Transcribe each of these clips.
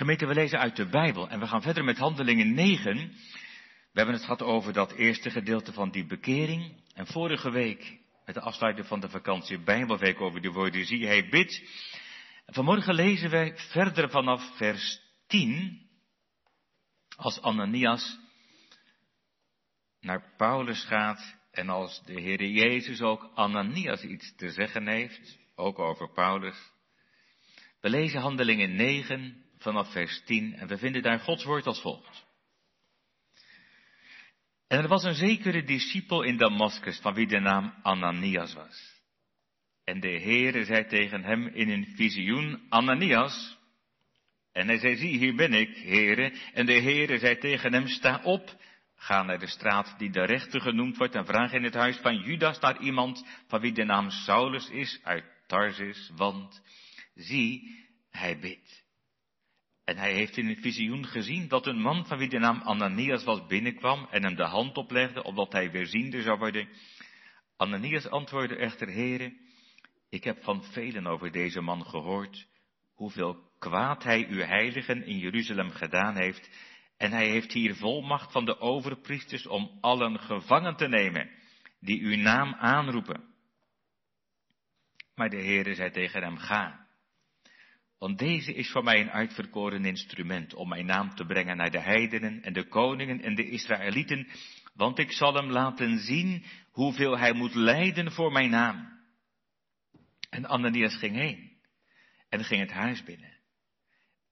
Gemeente, we lezen uit de Bijbel en we gaan verder met handelingen 9. We hebben het gehad over dat eerste gedeelte van die bekering. En vorige week, met de afsluiting van de vakantie Bijbelweek over de woorden zie hij bid. En vanmorgen lezen wij verder vanaf vers 10. Als Ananias naar Paulus gaat en als de Heer Jezus ook Ananias iets te zeggen heeft, ook over Paulus. We lezen handelingen 9 vanaf vers 10 en we vinden daar Gods woord als volgt. En er was een zekere discipel in Damascus van wie de naam Ananias was. En de Heere zei tegen hem in een visioen, Ananias. En hij zei, zie, hier ben ik, Heere. En de Heere zei tegen hem, sta op, ga naar de straat die de rechter genoemd wordt en vraag in het huis van Judas naar iemand van wie de naam Saulus is uit Tarsis, want zie, hij bidt. En hij heeft in een visioen gezien dat een man van wie de naam Ananias was binnenkwam en hem de hand oplegde, opdat hij weer ziende zou worden. Ananias antwoordde echter, heren, ik heb van velen over deze man gehoord, hoeveel kwaad hij uw heiligen in Jeruzalem gedaan heeft, en hij heeft hier volmacht van de overpriesters om allen gevangen te nemen, die uw naam aanroepen. Maar de Heere zei tegen hem, ga, want deze is voor mij een uitverkoren instrument om mijn naam te brengen naar de heidenen en de koningen en de Israëlieten, want ik zal hem laten zien hoeveel hij moet lijden voor mijn naam. En Ananias ging heen en ging het huis binnen.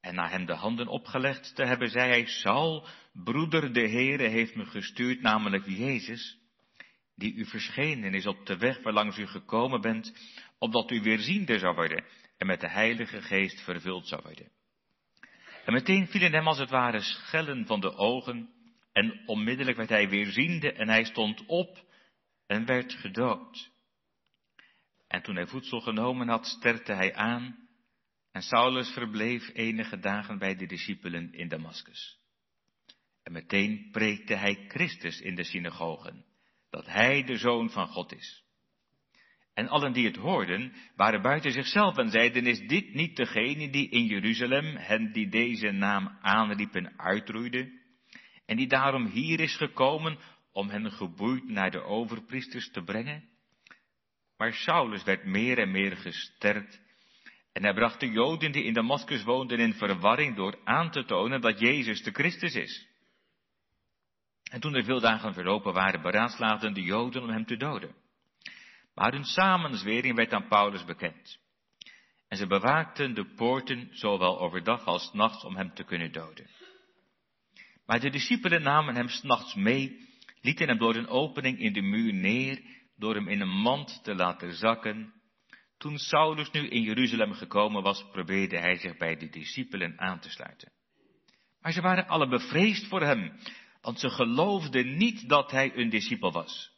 En na hem de handen opgelegd te hebben, zei hij, Saul, broeder, de Heere heeft me gestuurd, namelijk Jezus, die u verschenen is op de weg waarlangs u gekomen bent, opdat u weer ziende zou worden en met de Heilige Geest vervuld zou worden. En meteen vielen hem als het ware schellen van de ogen, en onmiddellijk werd hij weer ziende en hij stond op en werd gedood. En toen hij voedsel genomen had, sterkte hij aan, en Saulus verbleef enige dagen bij de discipelen in Damascus. En meteen preekte hij Christus in de synagogen, dat hij de Zoon van God is. En allen die het hoorden, waren buiten zichzelf en zeiden, is dit niet degene die in Jeruzalem hen die deze naam aanriepen uitroeide? En die daarom hier is gekomen om hen geboeid naar de overpriesters te brengen? Maar Saulus werd meer en meer gesterkt en hij bracht de Joden die in Damascus woonden in verwarring door aan te tonen dat Jezus de Christus is. En toen er veel dagen verlopen waren, beraadslaagden de Joden om hem te doden. Maar hun samenzwering werd aan Paulus bekend. En ze bewaakten de poorten zowel overdag als nachts om hem te kunnen doden. Maar de discipelen namen hem s'nachts mee, lieten hem door een opening in de muur neer, door hem in een mand te laten zakken. Toen Saulus nu in Jeruzalem gekomen was, probeerde hij zich bij de discipelen aan te sluiten. Maar ze waren alle bevreesd voor hem, want ze geloofden niet dat hij een discipel was.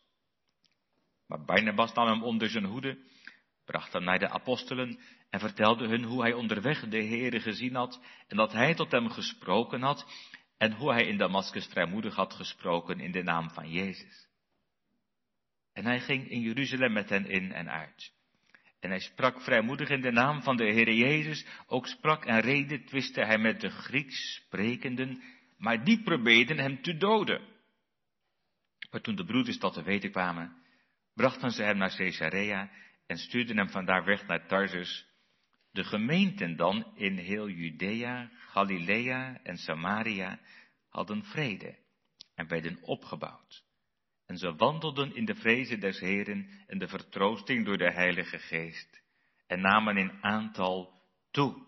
Maar Barnabas nam hem onder zijn hoede, bracht hem naar de apostelen en vertelde hun hoe hij onderweg de Heere gezien had en dat hij tot hem gesproken had en hoe hij in Damascus vrijmoedig had gesproken in de naam van Jezus. En hij ging in Jeruzalem met hen in en uit. En hij sprak vrijmoedig in de naam van de Heere Jezus, ook sprak en reden twiste hij met de Grieks sprekenden, maar die probeerden hem te doden. Maar toen de broeders dat te weten kwamen, brachten ze hem naar Caesarea en stuurden hem vandaar weg naar Tarsus. De gemeenten dan in heel Judea, Galilea en Samaria hadden vrede en werden opgebouwd. En ze wandelden in de vrezen des Heren en de vertroosting door de Heilige Geest en namen in aantal toe.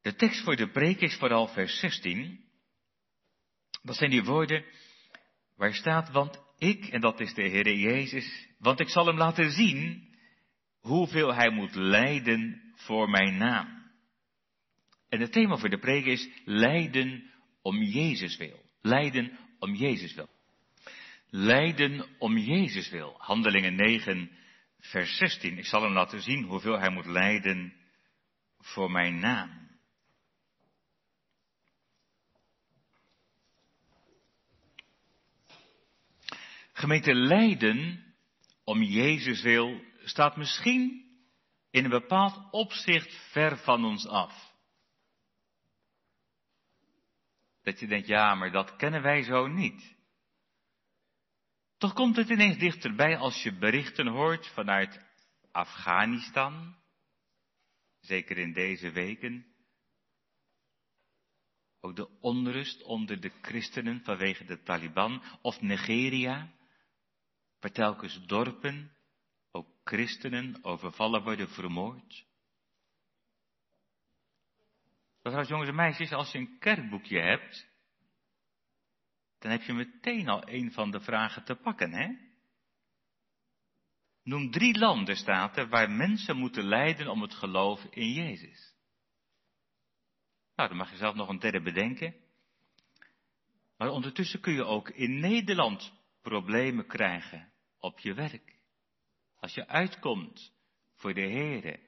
De tekst voor de preek is vooral vers 16. Dat zijn die woorden waar staat, want ik, en dat is de Heer Jezus, want ik zal hem laten zien hoeveel hij moet lijden voor mijn naam. En het thema voor de preek is lijden om Jezus wil. Lijden om Jezus wil. Lijden om Jezus wil. Handelingen 9, vers 16. Ik zal hem laten zien hoeveel hij moet lijden voor mijn naam. Gemeente lijden om Jezus wil staat misschien in een bepaald opzicht ver van ons af. Dat je denkt, ja, maar dat kennen wij zo niet. Toch komt het ineens dichterbij als je berichten hoort vanuit Afghanistan, zeker in deze weken. Ook de onrust onder de christenen vanwege de Taliban of Nigeria, waar telkens dorpen, ook christenen, overvallen worden vermoord. Trouwens, jongens en meisjes, als je een kerkboekje hebt, dan heb je meteen al een van de vragen te pakken, hè? Noem drie landen, staat waar mensen moeten lijden om het geloof in Jezus. Nou, dan mag je zelf nog een derde bedenken. Maar ondertussen kun je ook in Nederland problemen krijgen op je werk. Als je uitkomt voor de Here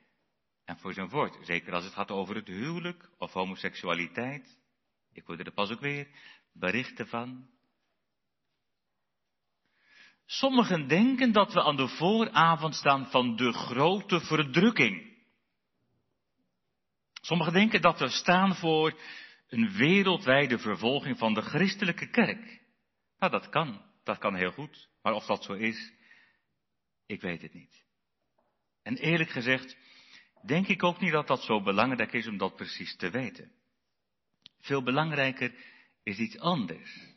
en voor zijn woord. Zeker als het gaat over het huwelijk of homoseksualiteit. Ik hoorde er pas ook weer berichten van. Sommigen denken dat we aan de vooravond staan van de grote verdrukking. Sommigen denken dat we staan voor een wereldwijde vervolging van de christelijke kerk. Nou, dat kan. Dat kan heel goed. Maar of dat zo is, ik weet het niet. En eerlijk gezegd, denk ik ook niet dat dat zo belangrijk is om dat precies te weten. Veel belangrijker is iets anders.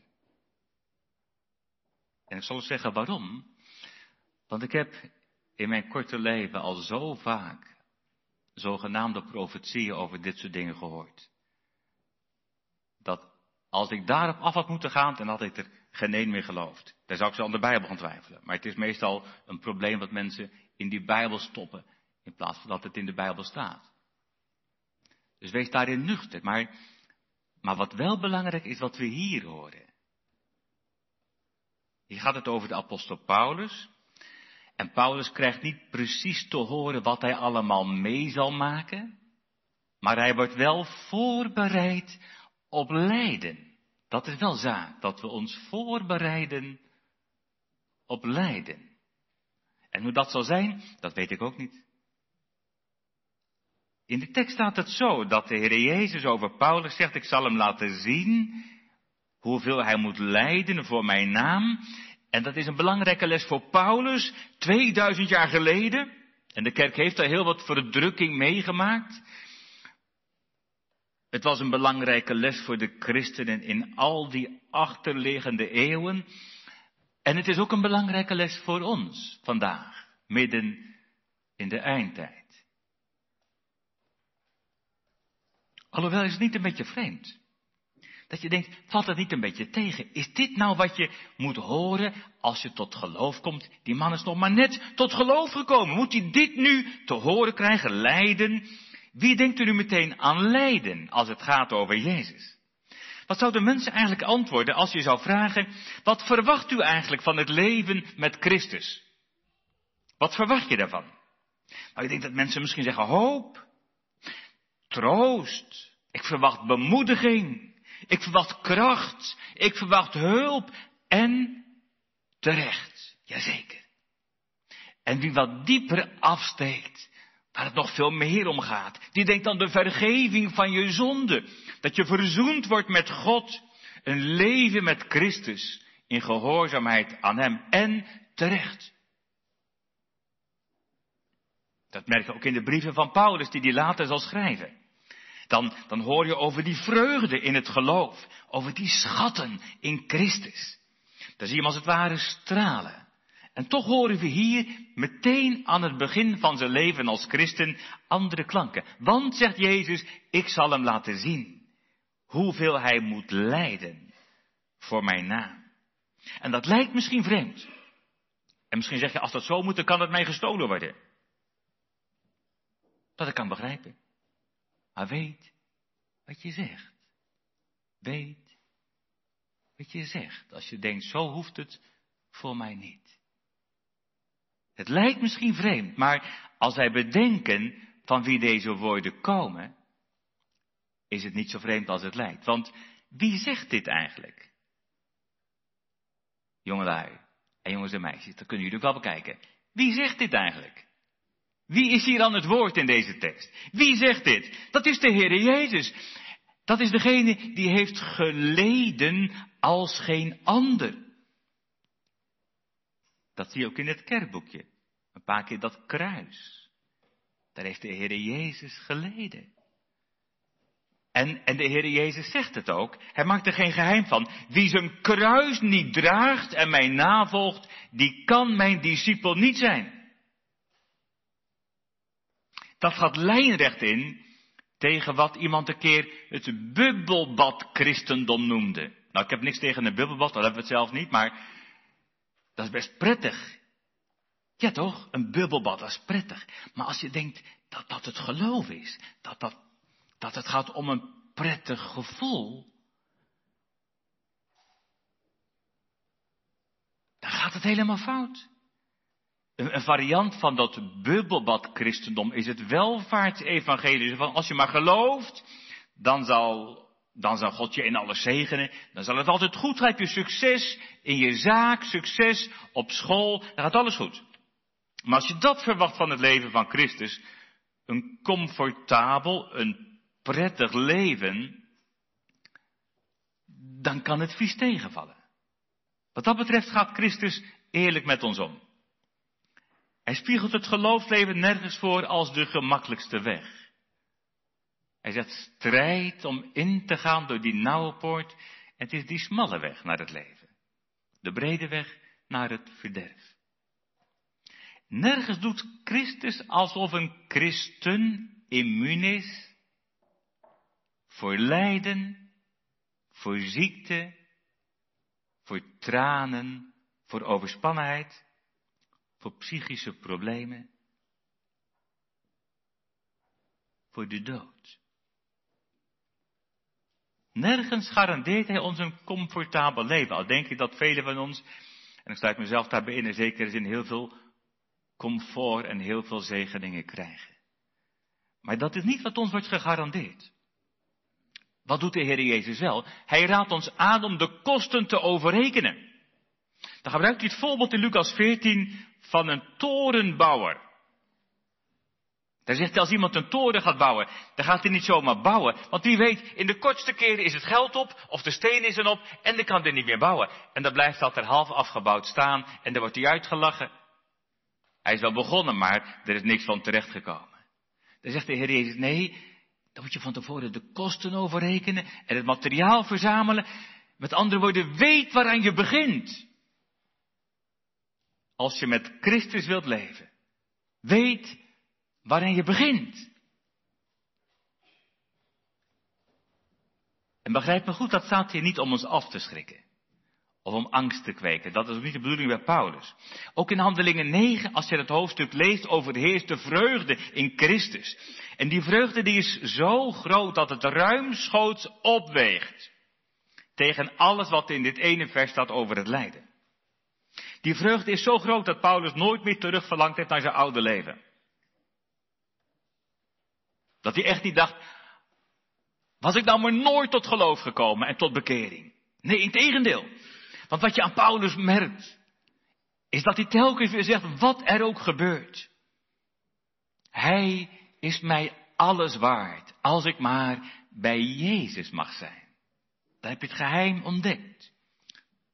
En ik zal zeggen waarom. Want ik heb in mijn korte leven al zo vaak zogenaamde profetieën over dit soort dingen gehoord. Dat als ik daarop af had moeten gaan, dan had ik er geen een meer geloofd. Daar zou ik zo aan de Bijbel gaan twijfelen. Maar het is meestal een probleem wat mensen in die Bijbel stoppen, in plaats van dat het in de Bijbel staat. Dus wees daarin nuchter. Maar, maar wat wel belangrijk is, wat we hier horen. Hier gaat het over de apostel Paulus. En Paulus krijgt niet precies te horen wat hij allemaal mee zal maken. Maar hij wordt wel voorbereid op lijden. Dat is wel zaak, dat we ons voorbereiden op lijden. En hoe dat zal zijn, dat weet ik ook niet. In de tekst staat het zo dat de Heer Jezus over Paulus zegt, ik zal hem laten zien hoeveel hij moet lijden voor mijn naam. En dat is een belangrijke les voor Paulus, 2000 jaar geleden. En de kerk heeft daar heel wat verdrukking meegemaakt. Het was een belangrijke les voor de christenen in al die achterliggende eeuwen. En het is ook een belangrijke les voor ons vandaag, midden in de eindtijd. Alhoewel is het niet een beetje vreemd. Dat je denkt, valt het niet een beetje tegen? Is dit nou wat je moet horen als je tot geloof komt? Die man is nog maar net tot geloof gekomen. Moet hij dit nu te horen krijgen, lijden? Wie denkt er nu meteen aan lijden als het gaat over Jezus? Wat zouden mensen eigenlijk antwoorden als je zou vragen, wat verwacht u eigenlijk van het leven met Christus? Wat verwacht je daarvan? Nou, ik denk dat mensen misschien zeggen hoop, troost, ik verwacht bemoediging, ik verwacht kracht. Ik verwacht hulp. En terecht. Jazeker. En wie wat dieper afsteekt, waar het nog veel meer om gaat, die denkt aan de vergeving van je zonde. Dat je verzoend wordt met God. Een leven met Christus in gehoorzaamheid aan Hem. En terecht. Dat merk je ook in de brieven van Paulus, die hij later zal schrijven dan, dan hoor je over die vreugde in het geloof, over die schatten in Christus. Dan zie je hem als het ware stralen. En toch horen we hier meteen aan het begin van zijn leven als christen andere klanken. Want, zegt Jezus, ik zal hem laten zien hoeveel hij moet lijden voor mijn naam. En dat lijkt misschien vreemd. En misschien zeg je, als dat zo moet, dan kan het mij gestolen worden. Dat ik kan begrijpen. Maar weet wat je zegt. Weet wat je zegt. Als je denkt, zo hoeft het voor mij niet. Het lijkt misschien vreemd, maar als wij bedenken van wie deze woorden komen, is het niet zo vreemd als het lijkt. Want wie zegt dit eigenlijk? Jongelui en jongens en meisjes, dat kunnen jullie ook wel bekijken. Wie zegt dit eigenlijk? Wie is hier aan het woord in deze tekst? Wie zegt dit? Dat is de Heere Jezus. Dat is degene die heeft geleden als geen ander. Dat zie je ook in het kerkboekje. Paar keer dat kruis. Daar heeft de Heere Jezus geleden. En, en de Heere Jezus zegt het ook. Hij maakt er geen geheim van. Wie zijn kruis niet draagt en mij navolgt, die kan mijn discipel niet zijn. Dat gaat lijnrecht in tegen wat iemand een keer het bubbelbad christendom noemde. Nou, ik heb niks tegen een bubbelbad, dat hebben we het zelf niet, maar dat is best prettig. Ja toch, een bubbelbad, dat is prettig. Maar als je denkt dat dat het geloof is, dat, dat, dat het gaat om een prettig gevoel, dan gaat het helemaal fout. Een, variant van dat bubbelbad christendom is het welvaartsevangelie. Van als je maar gelooft, dan zal, dan zal God je in alles zegenen. Dan zal het altijd goed gaan. Heb je succes in je zaak, succes op school, dan gaat alles goed. Maar als je dat verwacht van het leven van Christus, een comfortabel, een prettig leven, dan kan het vies tegenvallen. Wat dat betreft gaat Christus eerlijk met ons om. Hij spiegelt het geloofsleven nergens voor als de gemakkelijkste weg. Hij zegt strijd om in te gaan door die nauwe poort. Het is die smalle weg naar het leven. De brede weg naar het verderf. Nergens doet Christus alsof een christen immuun is voor lijden, voor ziekte, voor tranen, voor overspannenheid voor psychische problemen, voor de dood. Nergens garandeert hij ons een comfortabel leven. Al denk ik dat velen van ons, en ik sluit mezelf daarbij in, in zekere zin heel veel comfort en heel veel zegeningen krijgen. Maar dat is niet wat ons wordt gegarandeerd. Wat doet de Heer Jezus wel? Hij raadt ons aan om de kosten te overrekenen. Dan gebruikt hij het voorbeeld in Lucas 14 van een torenbouwer. Daar zegt hij, als iemand een toren gaat bouwen, dan gaat hij niet zomaar bouwen. Want wie weet, in de kortste keren is het geld op, of de steen is erop, en dan kan hij niet meer bouwen. En dan blijft dat er half afgebouwd staan, en dan wordt hij uitgelachen. Hij is wel begonnen, maar er is niks van terechtgekomen. Dan zegt de Heer Jezus, nee, dan moet je van tevoren de kosten overrekenen en het materiaal verzamelen. Met andere woorden, weet waaraan je begint als je met Christus wilt leven. Weet waarin je begint. En begrijp me goed, dat staat hier niet om ons af te schrikken. Of om angst te kweken. Dat is ook niet de bedoeling bij Paulus. Ook in Handelingen 9, als je het hoofdstuk leest, overheerst de vreugde in Christus. En die vreugde die is zo groot dat het ruimschoots opweegt. Tegen alles wat in dit ene vers staat over het lijden. Die vreugde is zo groot dat Paulus nooit meer terug verlangt heeft naar zijn oude leven. Dat hij echt niet dacht, was ik nou maar nooit tot geloof gekomen en tot bekering. Nee, in tegendeel. Want wat je aan Paulus merkt, is dat hij telkens weer zegt, wat er ook gebeurt. Hij is mij alles waard, als ik maar bij Jezus mag zijn. Daar heb je het geheim ontdekt.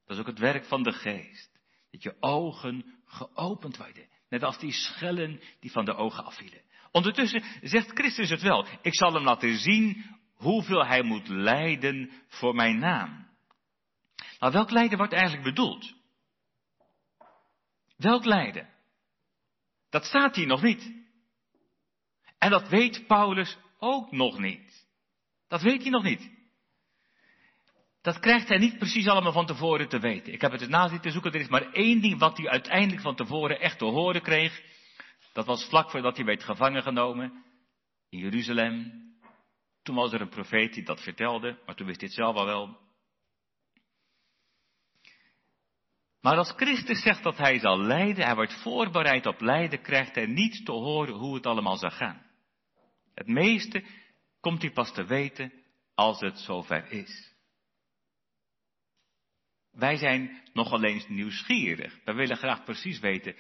Dat is ook het werk van de geest. Dat je ogen geopend worden. Net als die schellen die van de ogen afvielen. Ondertussen zegt Christus het wel. Ik zal hem laten zien hoeveel hij moet lijden voor mijn naam. Nou, welk lijden wordt eigenlijk bedoeld? Welk lijden? Dat staat hier nog niet. En dat weet Paulus ook nog niet. Dat weet hij nog niet. Dat krijgt hij niet precies allemaal van tevoren te weten. Ik heb het na zitten zoeken. Er is maar één ding wat hij uiteindelijk van tevoren echt te horen kreeg. Dat was vlak voordat hij werd gevangen genomen in Jeruzalem. Toen was er een profeet die dat vertelde, maar toen wist hij het zelf al wel. Maar als Christus zegt dat hij zal lijden, hij wordt voorbereid op lijden, krijgt hij niet te horen hoe het allemaal zal gaan. Het meeste komt hij pas te weten als het zover is. Wij zijn nogal eens nieuwsgierig. Wij willen graag precies weten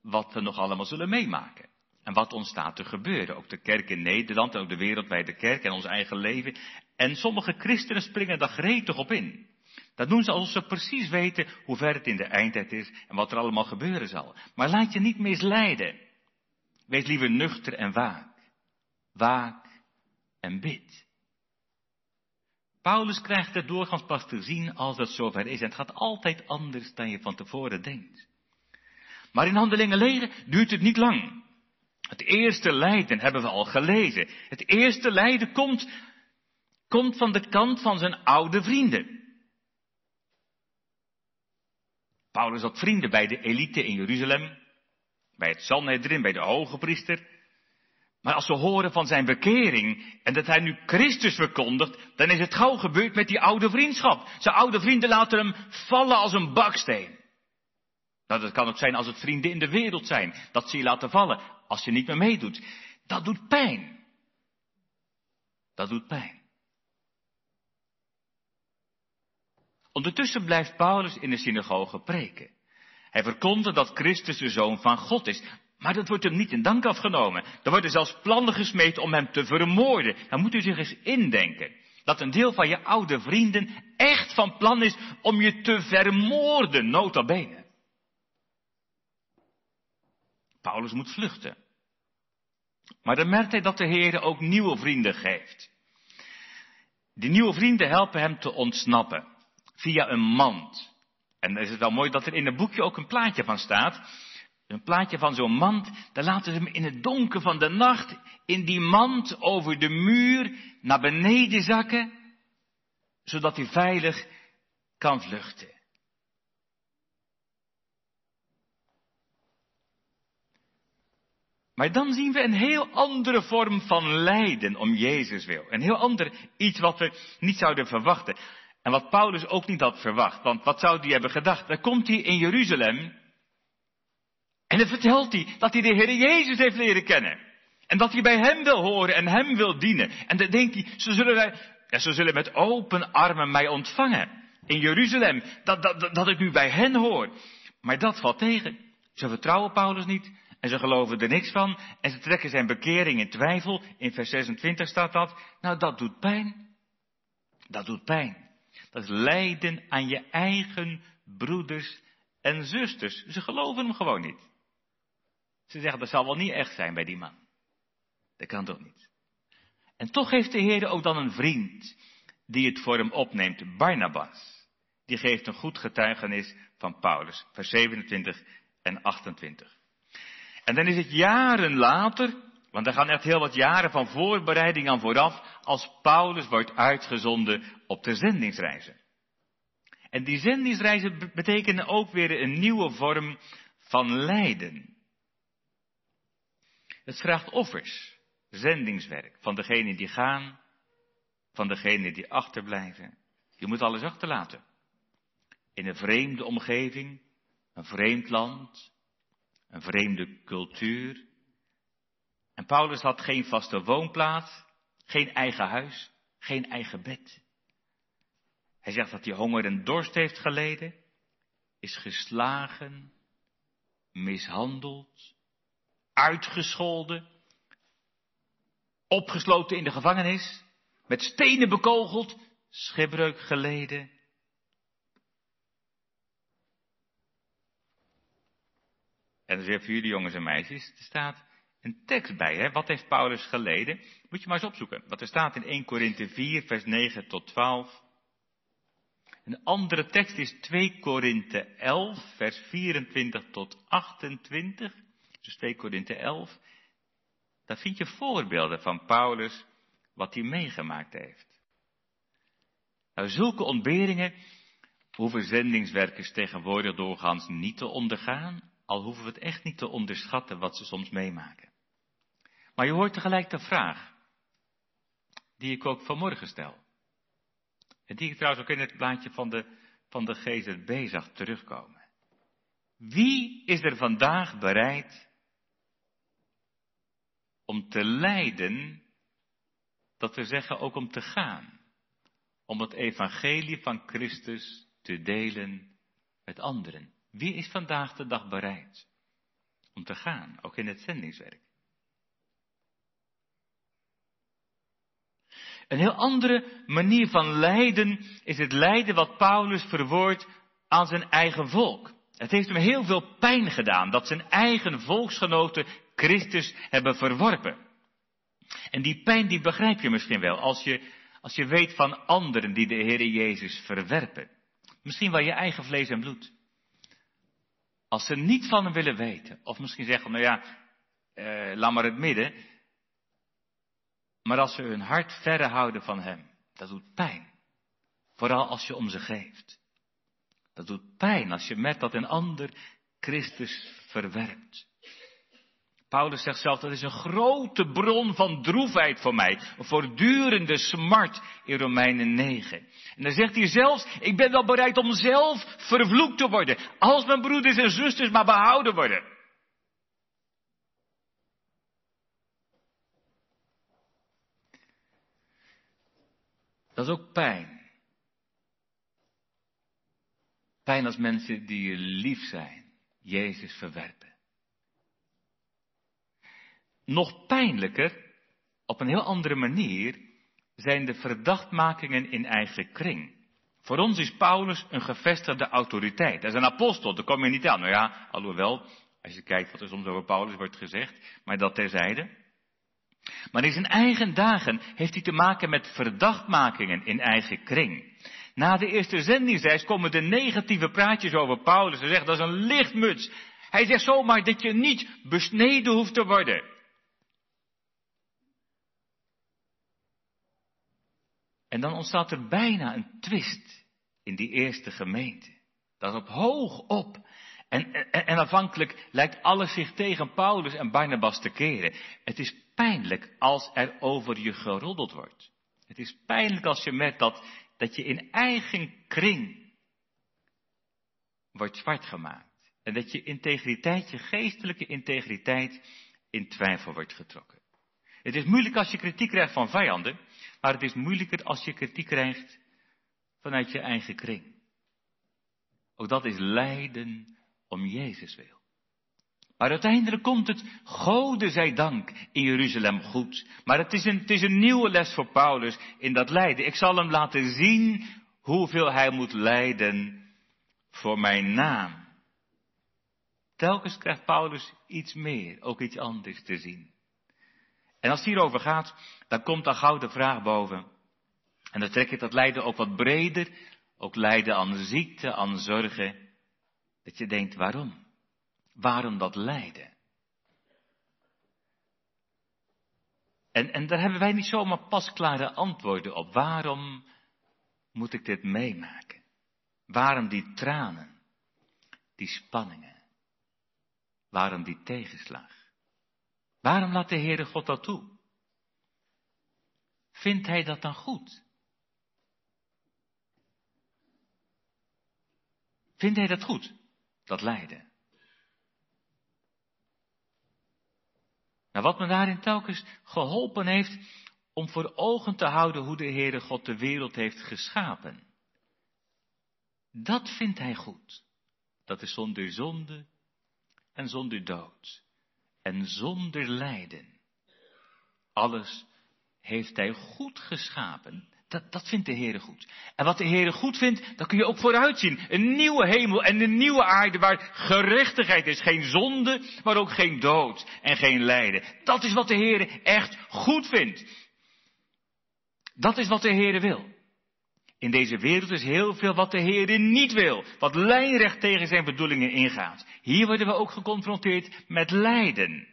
wat we nog allemaal zullen meemaken. En wat ons staat te gebeuren. Ook de kerk in Nederland en ook de wereldwijde kerk en ons eigen leven. En sommige christenen springen daar gretig op in. Dat doen ze alsof ze precies weten hoe ver het in de eindtijd is en wat er allemaal gebeuren zal. Maar laat je niet misleiden. Wees liever nuchter en waak. Waak en bid. Paulus krijgt het doorgaans pas te zien als het zover is. En het gaat altijd anders dan je van tevoren denkt. Maar in Handelingen leren duurt het niet lang. Het eerste lijden hebben we al gelezen. Het eerste lijden komt, komt van de kant van zijn oude vrienden. Paulus had vrienden bij de elite in Jeruzalem, bij het Sanhedrin, bij de hoge priester. Maar als ze horen van zijn bekering en dat hij nu Christus verkondigt, dan is het gauw gebeurd met die oude vriendschap. Zijn oude vrienden laten hem vallen als een baksteen. Nou, dat kan ook zijn als het vrienden in de wereld zijn, dat ze je laten vallen als je niet meer meedoet. Dat doet pijn. Dat doet pijn. Ondertussen blijft Paulus in de synagoge preken. Hij verkondigt dat Christus de Zoon van God is. Maar dat wordt hem niet in dank afgenomen. Er worden zelfs plannen gesmeed om hem te vermoorden. Dan moet u zich eens indenken. Dat een deel van je oude vrienden echt van plan is om je te vermoorden, nota bene. Paulus moet vluchten. Maar dan merkt hij dat de Heer ook nieuwe vrienden geeft. Die nieuwe vrienden helpen hem te ontsnappen via een mand. En dan is het wel mooi dat er in het boekje ook een plaatje van staat. Een plaatje van zo'n mand, daar laten ze hem in het donker van de nacht in die mand over de muur naar beneden zakken, zodat hij veilig kan vluchten. Maar dan zien we een heel andere vorm van lijden om Jezus wil. Een heel ander iets wat we niet zouden verwachten. En wat Paulus ook niet had verwacht, want wat zou hij hebben gedacht? Dan komt hij in Jeruzalem en dan vertelt hij dat hij de Heer Jezus heeft leren kennen. En dat hij bij hem wil horen en hem wil dienen. En dan denkt hij, ze zullen, wij, ja, ze zullen met open armen mij ontvangen. In Jeruzalem, dat, dat, dat ik nu bij hen hoor. Maar dat valt tegen. Ze vertrouwen Paulus niet en ze geloven er niks van. En ze trekken zijn bekering in twijfel. In vers 26 staat dat. Nou, dat doet pijn. Dat doet pijn. Dat is lijden aan je eigen broeders en zusters. Ze geloven hem gewoon niet. Ze zeggen, dat zal wel niet echt zijn bij die man. Dat kan toch niet. En toch heeft de Heer ook dan een vriend die het voor hem opneemt, Barnabas. Die geeft een goed getuigenis van Paulus, vers 27 en 28. En dan is het jaren later, want er gaan echt heel wat jaren van voorbereiding aan vooraf, als Paulus wordt uitgezonden op de zendingsreizen. En die zendingsreizen betekenen ook weer een nieuwe vorm van lijden. Het vraagt offers, zendingswerk, van degenen die gaan, van degenen die achterblijven. Je moet alles achterlaten. In een vreemde omgeving, een vreemd land, een vreemde cultuur. En Paulus had geen vaste woonplaats, geen eigen huis, geen eigen bed. Hij zegt dat hij honger en dorst heeft geleden, is geslagen, mishandeld, uitgescholden, opgesloten in de gevangenis, met stenen bekogeld, schipbreuk geleden. En dan is voor jullie jongens en meisjes, er staat een tekst bij, hè? Wat heeft Paulus geleden? Moet je maar eens opzoeken. Wat er staat in 1 Korinthe 4, vers 9 tot 12. Een andere tekst is 2 Korinthe 11, vers 24 tot 28. Dus 2 Korinthe 11. Daar vind je voorbeelden van Paulus, wat hij meegemaakt heeft. Nou, zulke ontberingen hoeven zendingswerkers tegenwoordig doorgaans niet te ondergaan, al hoeven we het echt niet te onderschatten wat ze soms meemaken. Maar je hoort tegelijk de vraag, die ik ook vanmorgen stel. En die ik trouwens ook in het plaatje van de, van de GZB zag terugkomen. Wie is er vandaag bereid om te lijden, dat we zeggen ook om te gaan, om het evangelie van Christus te delen met anderen? Wie is vandaag de dag bereid om te gaan, ook in het zendingswerk? Een heel andere manier van lijden is het lijden wat Paulus verwoordt aan zijn eigen volk. Het heeft hem heel veel pijn gedaan dat zijn eigen volksgenoten Christus hebben verworpen. En die pijn die begrijp je misschien wel als je, als je weet van anderen die de Heer Jezus verwerpen. Misschien wel je eigen vlees en bloed. Als ze niet van hem willen weten, of misschien zeggen, nou ja, eh, laat maar het midden. Maar als ze hun hart verre houden van hem, dat doet pijn. Vooral als je om ze geeft. Dat doet pijn als je met dat een ander Christus verwerpt. Paulus zegt zelf, dat is een grote bron van droefheid voor mij. Een voortdurende smart in Romeinen 9. En dan zegt hij zelfs, ik ben wel bereid om zelf vervloekt te worden. Als mijn broeders en zusters maar behouden worden. Dat is ook pijn. Pijn als mensen die je lief zijn, Jezus verwerpen. Nog pijnlijker, op een heel andere manier, zijn de verdachtmakingen in eigen kring. Voor ons is Paulus een gevestigde autoriteit. Hij is een apostel, daar kom je niet aan. Nou ja, alhoewel, als je kijkt wat er soms over Paulus wordt gezegd, maar dat terzijde. Maar in zijn eigen dagen heeft hij te maken met verdachtmakingen in eigen kring. Na de eerste zendingsreis komen de negatieve praatjes over Paulus. Hij zegt dat is een lichtmuts. Hij zegt zomaar dat je niet besneden hoeft te worden. En dan ontstaat er bijna een twist in die eerste gemeente. Dat op hoog op. En, en, en afhankelijk lijkt alles zich tegen Paulus en Barnabas te keren. Het is pijnlijk als er over je geroddeld wordt. Het is pijnlijk als je merkt dat, dat je in eigen kring wordt zwart gemaakt. En dat je integriteit, je geestelijke integriteit, in twijfel wordt getrokken. Het is moeilijk als je kritiek krijgt van vijanden, maar het is moeilijker als je kritiek krijgt vanuit je eigen kring. Ook dat is lijden om Jezus wil. Maar uiteindelijk komt het, Gode zij dank, in Jeruzalem goed. Maar het is, een, het is een nieuwe les voor Paulus in dat lijden. Ik zal hem laten zien hoeveel hij moet lijden voor mijn naam. Telkens krijgt Paulus iets meer, ook iets anders te zien. En als het hierover gaat, dan komt dan gauw de vraag boven. En dan trek ik dat lijden ook wat breder, ook lijden aan ziekte, aan zorgen. Dat je denkt, waarom? Waarom dat lijden? En, en daar hebben wij niet zomaar pasklare antwoorden op. Waarom moet ik dit meemaken? Waarom die tranen? Die spanningen? Waarom die tegenslag? Waarom laat de Heere God dat toe? Vindt Hij dat dan goed? Vindt Hij dat goed, dat lijden? Nou, wat me daarin telkens geholpen heeft om voor ogen te houden hoe de Heere God de wereld heeft geschapen. Dat vindt Hij goed. Dat is zonder zonde en zonder dood en zonder lijden. Alles heeft Hij goed geschapen. Dat, dat vindt de Heere goed. En wat de Heere goed vindt, dat kun je ook vooruitzien. Een nieuwe hemel en een nieuwe aarde waar gerechtigheid is. Geen zonde, maar ook geen dood en geen lijden. Dat is wat de Heere echt goed vindt. Dat is wat de Heere wil. In deze wereld is heel veel wat de Heer niet wil, wat lijnrecht tegen zijn bedoelingen ingaat. Hier worden we ook geconfronteerd met lijden.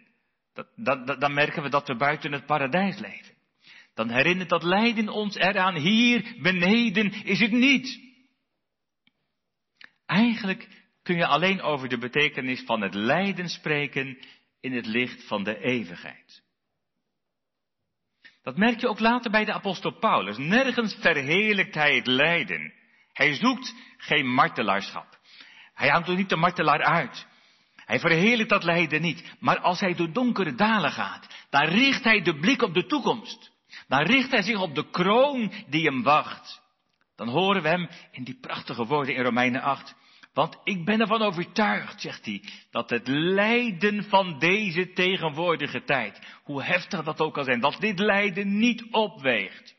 Dat, dat, dan merken we dat we buiten het paradijs leven. Dan herinnert dat lijden ons eraan, hier beneden is het niet. Eigenlijk kun je alleen over de betekenis van het lijden spreken in het licht van de eeuwigheid. Dat merk je ook later bij de apostel Paulus. Nergens verheerlijkt hij het lijden. Hij zoekt geen martelaarschap. Hij hangt ook niet de martelaar uit. Hij verheerlijkt dat lijden niet. Maar als hij door donkere dalen gaat, dan richt hij de blik op de toekomst. Dan richt hij zich op de kroon die hem wacht. Dan horen we hem in die prachtige woorden in Romeinen 8. Want ik ben ervan overtuigd, zegt hij, dat het lijden van deze tegenwoordige tijd, hoe heftig dat ook al zijn, dat dit lijden niet opweegt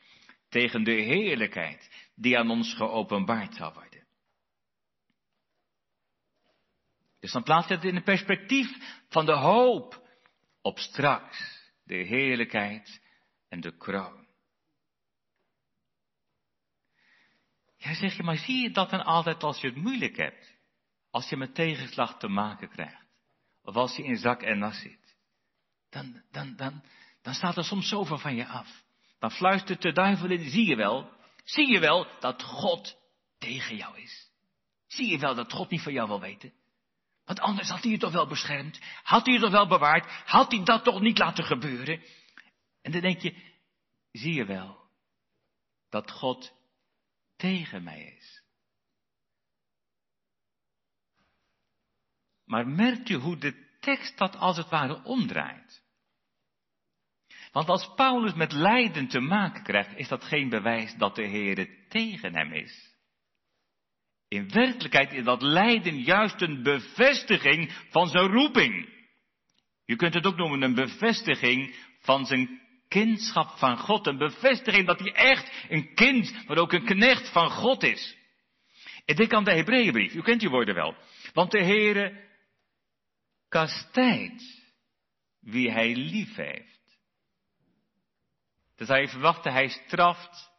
tegen de heerlijkheid die aan ons geopenbaard zal worden. Dus dan plaats je het in het perspectief van de hoop op straks, de heerlijkheid en de kroon. Ja, zeg je, maar zie je dat dan altijd als je het moeilijk hebt? Als je met tegenslag te maken krijgt? Of als je in zak en nas zit? Dan, dan, dan, dan staat er soms zoveel van je af. Dan fluistert de duivel in, zie je wel, zie je wel dat God tegen jou is. Zie je wel dat God niet van jou wil weten? Want anders had hij je toch wel beschermd, had hij je toch wel bewaard, had hij dat toch niet laten gebeuren. En dan denk je, zie je wel dat God tegen mij is. Maar merkt u hoe de tekst dat als het ware omdraait? Want als Paulus met lijden te maken krijgt, is dat geen bewijs dat de Heer tegen hem is. In werkelijkheid is dat lijden juist een bevestiging van zijn roeping. Je kunt het ook noemen een bevestiging van zijn kindschap van God. Een bevestiging dat hij echt een kind, maar ook een knecht van God is. Ik denk aan de Hebreeënbrief. U kent die woorden wel. Want de Heere kastijdt wie hij lief heeft. Dan zou je verwachten, hij straft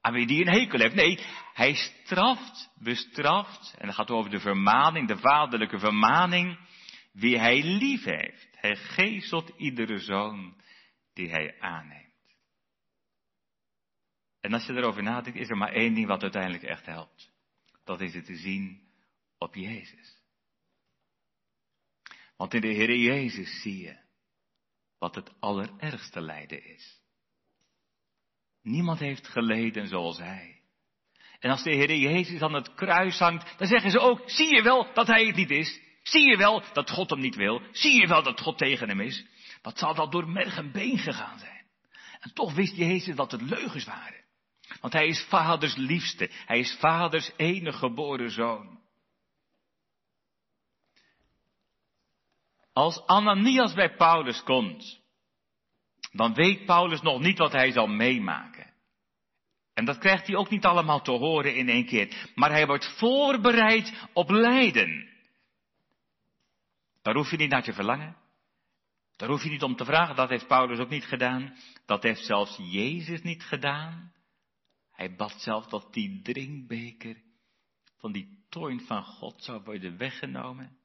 aan wie die een hekel heeft. Nee, hij straft, bestraft, en dan gaat over de vermaning, de vaderlijke vermaning, wie hij lief heeft. Hij geestelt iedere zoon die hij aanneemt. En als je erover nadenkt, is er maar één ding wat uiteindelijk echt helpt. Dat is het te zien op Jezus. Want in de Heer Jezus zie je wat het allerergste lijden is. Niemand heeft geleden zoals hij. En als de Heer Jezus aan het kruis hangt, dan zeggen ze ook, zie je wel dat hij het niet is? Zie je wel dat God hem niet wil? Zie je wel dat God tegen hem is? Wat zal dat door merg en been gegaan zijn? En toch wist Jezus dat het leugens waren. Want hij is vaders liefste. Hij is vaders enige geboren zoon. Als Ananias bij Paulus komt, dan weet Paulus nog niet wat hij zal meemaken. En dat krijgt hij ook niet allemaal te horen in één keer. Maar hij wordt voorbereid op lijden. Daar hoef je niet naar te verlangen. Daar hoef je niet om te vragen. Dat heeft Paulus ook niet gedaan. Dat heeft zelfs Jezus niet gedaan. Hij bad zelf dat die drinkbeker van die toorn van God zou worden weggenomen.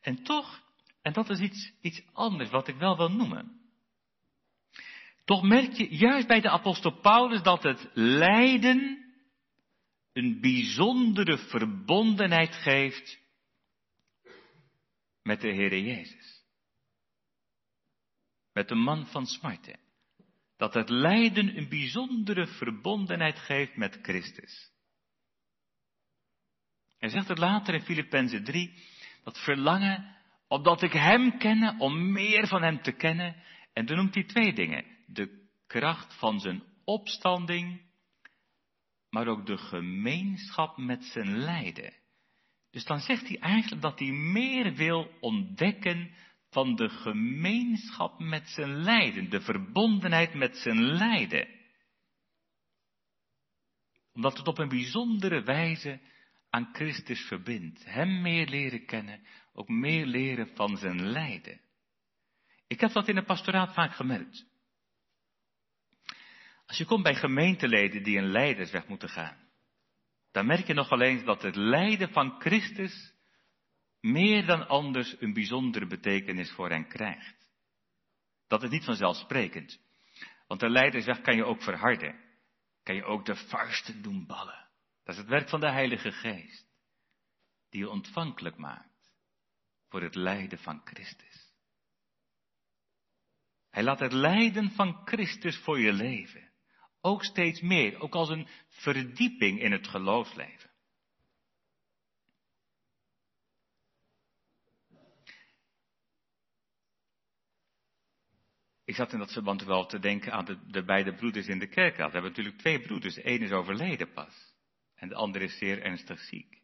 En toch, en dat is iets, iets anders wat ik wel wil noemen. Toch merk je juist bij de apostel Paulus dat het lijden een bijzondere verbondenheid geeft met de Heere Jezus. Met de man van smarte. Dat het lijden een bijzondere verbondenheid geeft met Christus. Hij zegt het later in Filippenzen 3, dat verlangen, opdat ik Hem kenne, om meer van Hem te kennen. En dan noemt hij twee dingen de kracht van zijn opstanding, maar ook de gemeenschap met zijn lijden. Dus dan zegt hij eigenlijk dat hij meer wil ontdekken van de gemeenschap met zijn lijden, de verbondenheid met zijn lijden. Omdat het op een bijzondere wijze aan Christus verbindt. Hem meer leren kennen, ook meer leren van zijn lijden. Ik heb dat in het pastoraat vaak gemerkt. Als je komt bij gemeenteleden die een leidersweg moeten gaan, dan merk je nog eens dat het lijden van Christus meer dan anders een bijzondere betekenis voor hen krijgt. Dat is niet vanzelfsprekend. Want de leidersweg kan je ook verharden. Kan je ook de vuisten doen ballen. Dat is het werk van de Heilige Geest. Die je ontvankelijk maakt voor het lijden van Christus. Hij laat het lijden van Christus voor je leven. Ook steeds meer, ook als een verdieping in het geloofsleven. Ik zat in dat verband wel te denken aan de, de beide broeders in de kerk. We hebben natuurlijk twee broeders. De ene is overleden pas. En de andere is zeer ernstig ziek.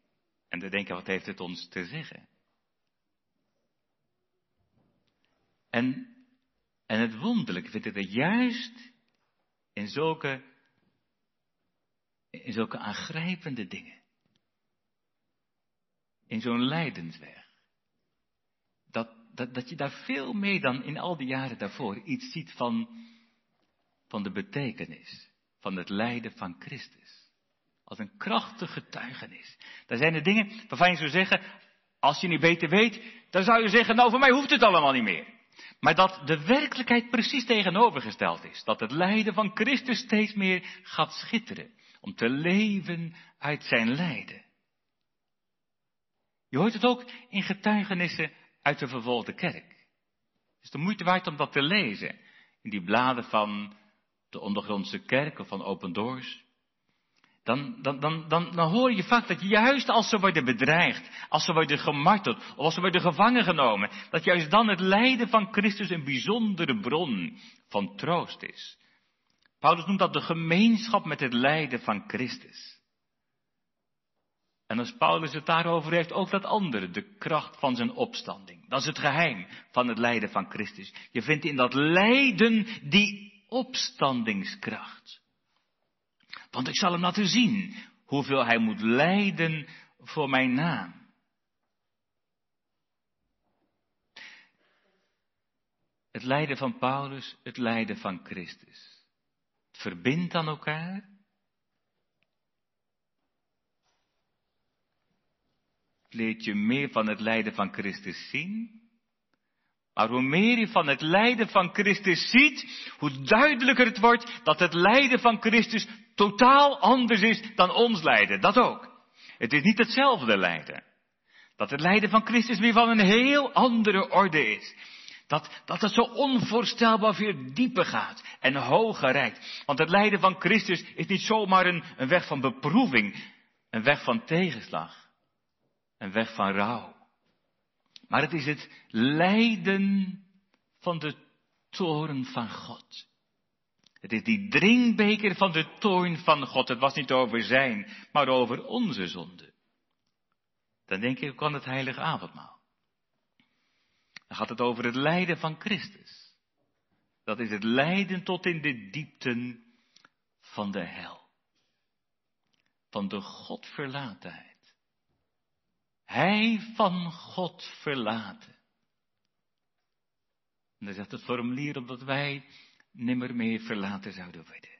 En dan denken, wat heeft het ons te zeggen? En, en het wonderlijke vind ik dat juist in zulke, in zulke aangrijpende dingen. In zo'n lijdensweg. Dat, dat, je daar veel meer dan in al die jaren daarvoor iets ziet van, van de betekenis van het lijden van Christus. Als een krachtige getuigenis. Daar zijn er dingen waarvan je zou zeggen, als je niet beter weet, dan zou je zeggen, nou voor mij hoeft het allemaal niet meer. Maar dat de werkelijkheid precies tegenovergesteld is. Dat het lijden van Christus steeds meer gaat schitteren. Om te leven uit zijn lijden. Je hoort het ook in getuigenissen uit de vervolgde kerk. Het is de moeite waard om dat te lezen. In die bladen van de ondergrondse kerk of van Open Doors. Dan, dan, dan, dan, dan hoor je vaak dat juist als ze worden bedreigd, als ze worden gemarteld, of als ze worden gevangen genomen, dat juist dan het lijden van Christus een bijzondere bron van troost is. Paulus noemt dat de gemeenschap met het lijden van Christus. En als Paulus het daarover heeft, ook dat andere, de kracht van zijn opstanding. Dat is het geheim van het lijden van Christus. Je vindt in dat lijden die opstandingskracht. Want ik zal hem laten zien hoeveel hij moet lijden voor mijn naam. Het lijden van Paulus, het lijden van Christus. Het verbindt aan elkaar. Leert je meer van het lijden van Christus zien. Maar hoe meer je van het lijden van Christus ziet, hoe duidelijker het wordt dat het lijden van Christus totaal anders is dan ons lijden. Dat ook. Het is niet hetzelfde lijden. Dat het lijden van Christus weer van een heel andere orde is. Dat, dat het zo onvoorstelbaar veel dieper gaat en hoger reikt. Want het lijden van Christus is niet zomaar een, een weg van beproeving, een weg van tegenslag, een weg van rouw. Maar het is het lijden van de toren van God. Het is die drinkbeker van de toorn van God. Het was niet over zijn, maar over onze zonde. Dan denk ik ook aan het heilige avondmaal. Dan gaat het over het lijden van Christus. Dat is het lijden tot in de diepten van de hel. Van de Godverlatenheid. Hij van God verlaten. En dan zegt het formulier omdat wij nimmer meer verlaten zouden worden.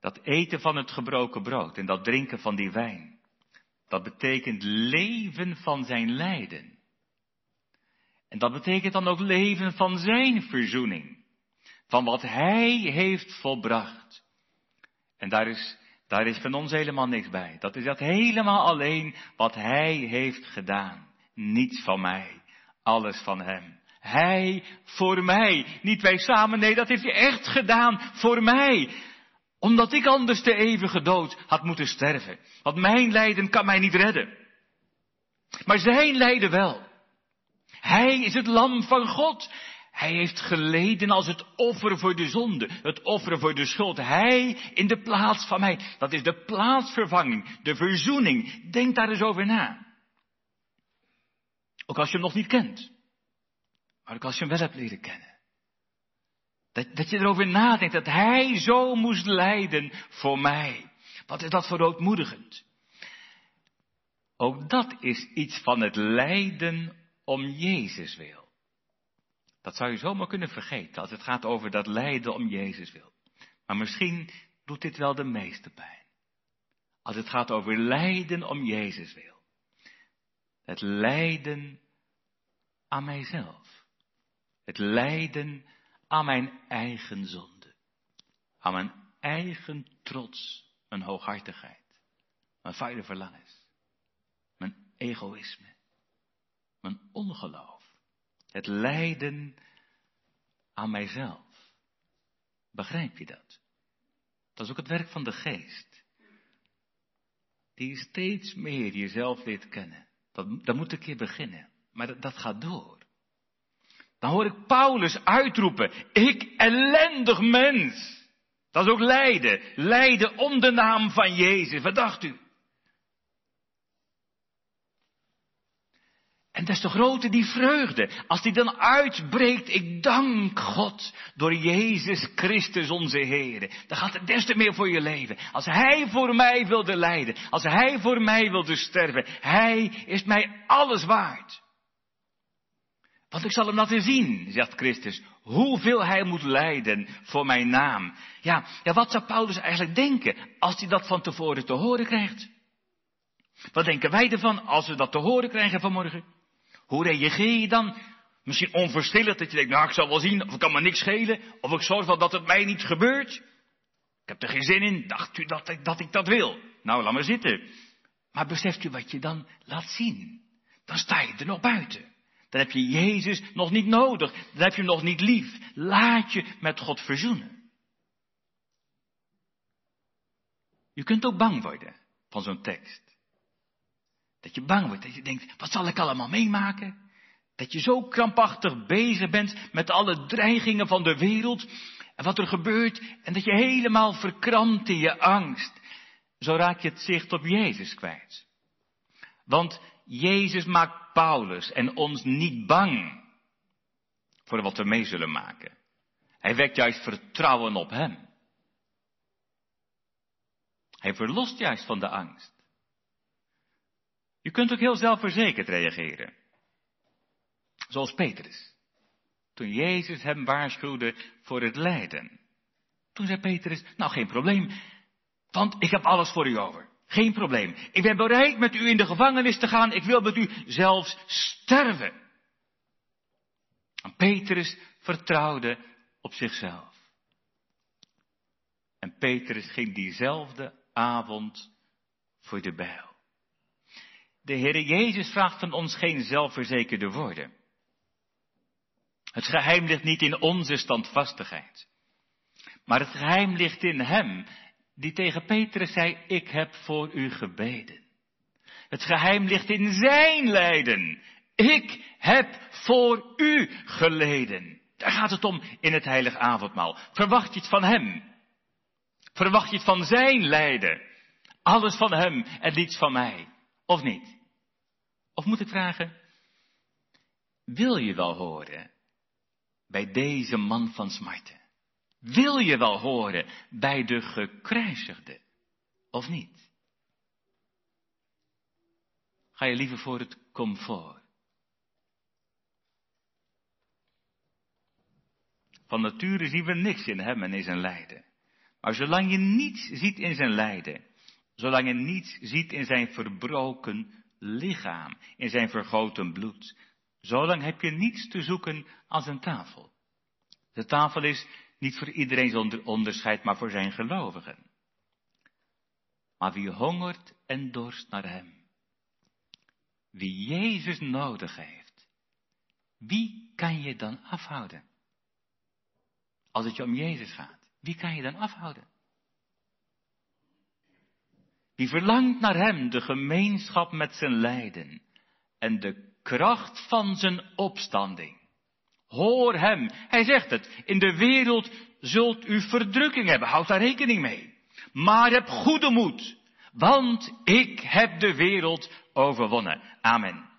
Dat eten van het gebroken brood en dat drinken van die wijn, dat betekent leven van zijn lijden. En dat betekent dan ook leven van zijn verzoening, van wat hij heeft volbracht. En daar is, daar is van ons helemaal niks bij. Dat is dat helemaal alleen wat hij heeft gedaan. Niets van mij, alles van hem. Hij voor mij. Niet wij samen, nee, dat heeft hij echt gedaan voor mij. Omdat ik anders de eeuwige dood had moeten sterven. Want mijn lijden kan mij niet redden. Maar zijn lijden wel. Hij is het lam van God. Hij heeft geleden als het offer voor de zonde, het offer voor de schuld. Hij in de plaats van mij. Dat is de plaatsvervanging, de verzoening. Denk daar eens over na. Ook als je hem nog niet kent. Maar ook als je hem wel hebt leren kennen. Dat, dat je erover nadenkt dat hij zo moest lijden voor mij. Wat is dat voor doodmoedigend? Ook dat is iets van het lijden om Jezus wil. Dat zou je zomaar kunnen vergeten als het gaat over dat lijden om Jezus wil. Maar misschien doet dit wel de meeste pijn. Als het gaat over lijden om Jezus wil. Het lijden aan mijzelf. Het lijden aan mijn eigen zonde. Aan mijn eigen trots, mijn hooghartigheid, mijn vuile verlangens, mijn egoïsme, mijn ongeloof. Het lijden aan mijzelf. Begrijp je dat? Dat is ook het werk van de geest. Die steeds meer jezelf leert kennen. Dat, moet een keer beginnen. Maar dat, dat gaat door. Dan hoor ik Paulus uitroepen, ik ellendig mens. Dat is ook lijden. Lijden om de naam van Jezus. Wat dacht u? En des te groter die vreugde, als die dan uitbreekt, ik dank God door Jezus Christus onze Heer. Dan gaat het des te meer voor je leven. Als Hij voor mij wilde lijden, als Hij voor mij wilde sterven, Hij is mij alles waard. Want ik zal hem laten zien, zegt Christus, hoeveel hij moet lijden voor mijn naam. Ja, ja, wat zou Paulus eigenlijk denken als hij dat van tevoren te horen krijgt? Wat denken wij ervan als we dat te horen krijgen vanmorgen? Hoe reageer je dan? Misschien onverschillig dat je denkt, nou ik zal wel zien, of het kan me niks schelen, of ik zorg wel dat het mij niet gebeurt. Ik heb er geen zin in, dacht u dat ik dat, ik dat wil? Nou, laat maar zitten. Maar beseft u wat je dan laat zien? Dan sta je er nog buiten. Dan heb je Jezus nog niet nodig. Dan heb je hem nog niet lief. Laat je met God verzoenen. Je kunt ook bang worden van zo'n tekst. Dat je bang wordt, dat je denkt, wat zal ik allemaal meemaken? Dat je zo krampachtig bezig bent met alle dreigingen van de wereld en wat er gebeurt en dat je helemaal verkrampt in je angst. Zo raak je het zicht op Jezus kwijt. Want Jezus maakt Paulus en ons niet bang voor wat we mee zullen maken. Hij wekt juist vertrouwen op Hem. Hij verlost juist van de angst. Je kunt ook heel zelfverzekerd reageren. Zoals Petrus. Toen Jezus hem waarschuwde voor het lijden. Toen zei Petrus, nou geen probleem, want ik heb alles voor u over. Geen probleem. Ik ben bereid met u in de gevangenis te gaan. Ik wil met u zelfs sterven. En Petrus vertrouwde op zichzelf. En Petrus ging diezelfde avond voor de bijl. De Heer Jezus vraagt van ons geen zelfverzekerde woorden. Het geheim ligt niet in onze standvastigheid. Maar het geheim ligt in Hem die tegen Petrus zei, ik heb voor u gebeden. Het geheim ligt in zijn lijden. Ik heb voor u geleden. Daar gaat het om in het heilige avondmaal. Verwacht je het van hem? Verwacht je het van zijn lijden? Alles van hem en niets van mij. Of niet? Of moet ik vragen, wil je wel horen bij deze man van smarten? Wil je wel horen bij de gekruisigde of niet? Ga je liever voor het comfort? Van nature zien we niks in hem en in zijn lijden. Maar zolang je niets ziet in zijn lijden, zolang je niets ziet in zijn verbroken lichaam, in zijn vergoten bloed, zolang heb je niets te zoeken aan zijn tafel. De tafel is niet voor iedereen zonder onderscheid, maar voor zijn gelovigen. Maar wie hongert en dorst naar hem, wie Jezus nodig heeft, wie kan je dan afhouden? Als het je om Jezus gaat, wie kan je dan afhouden? Wie verlangt naar Hem, de gemeenschap met zijn lijden en de kracht van zijn opstanding. Hoor Hem. Hij zegt het. In de wereld zult u verdrukking hebben. Houd daar rekening mee. Maar heb goede moed. Want ik heb de wereld overwonnen. Amen.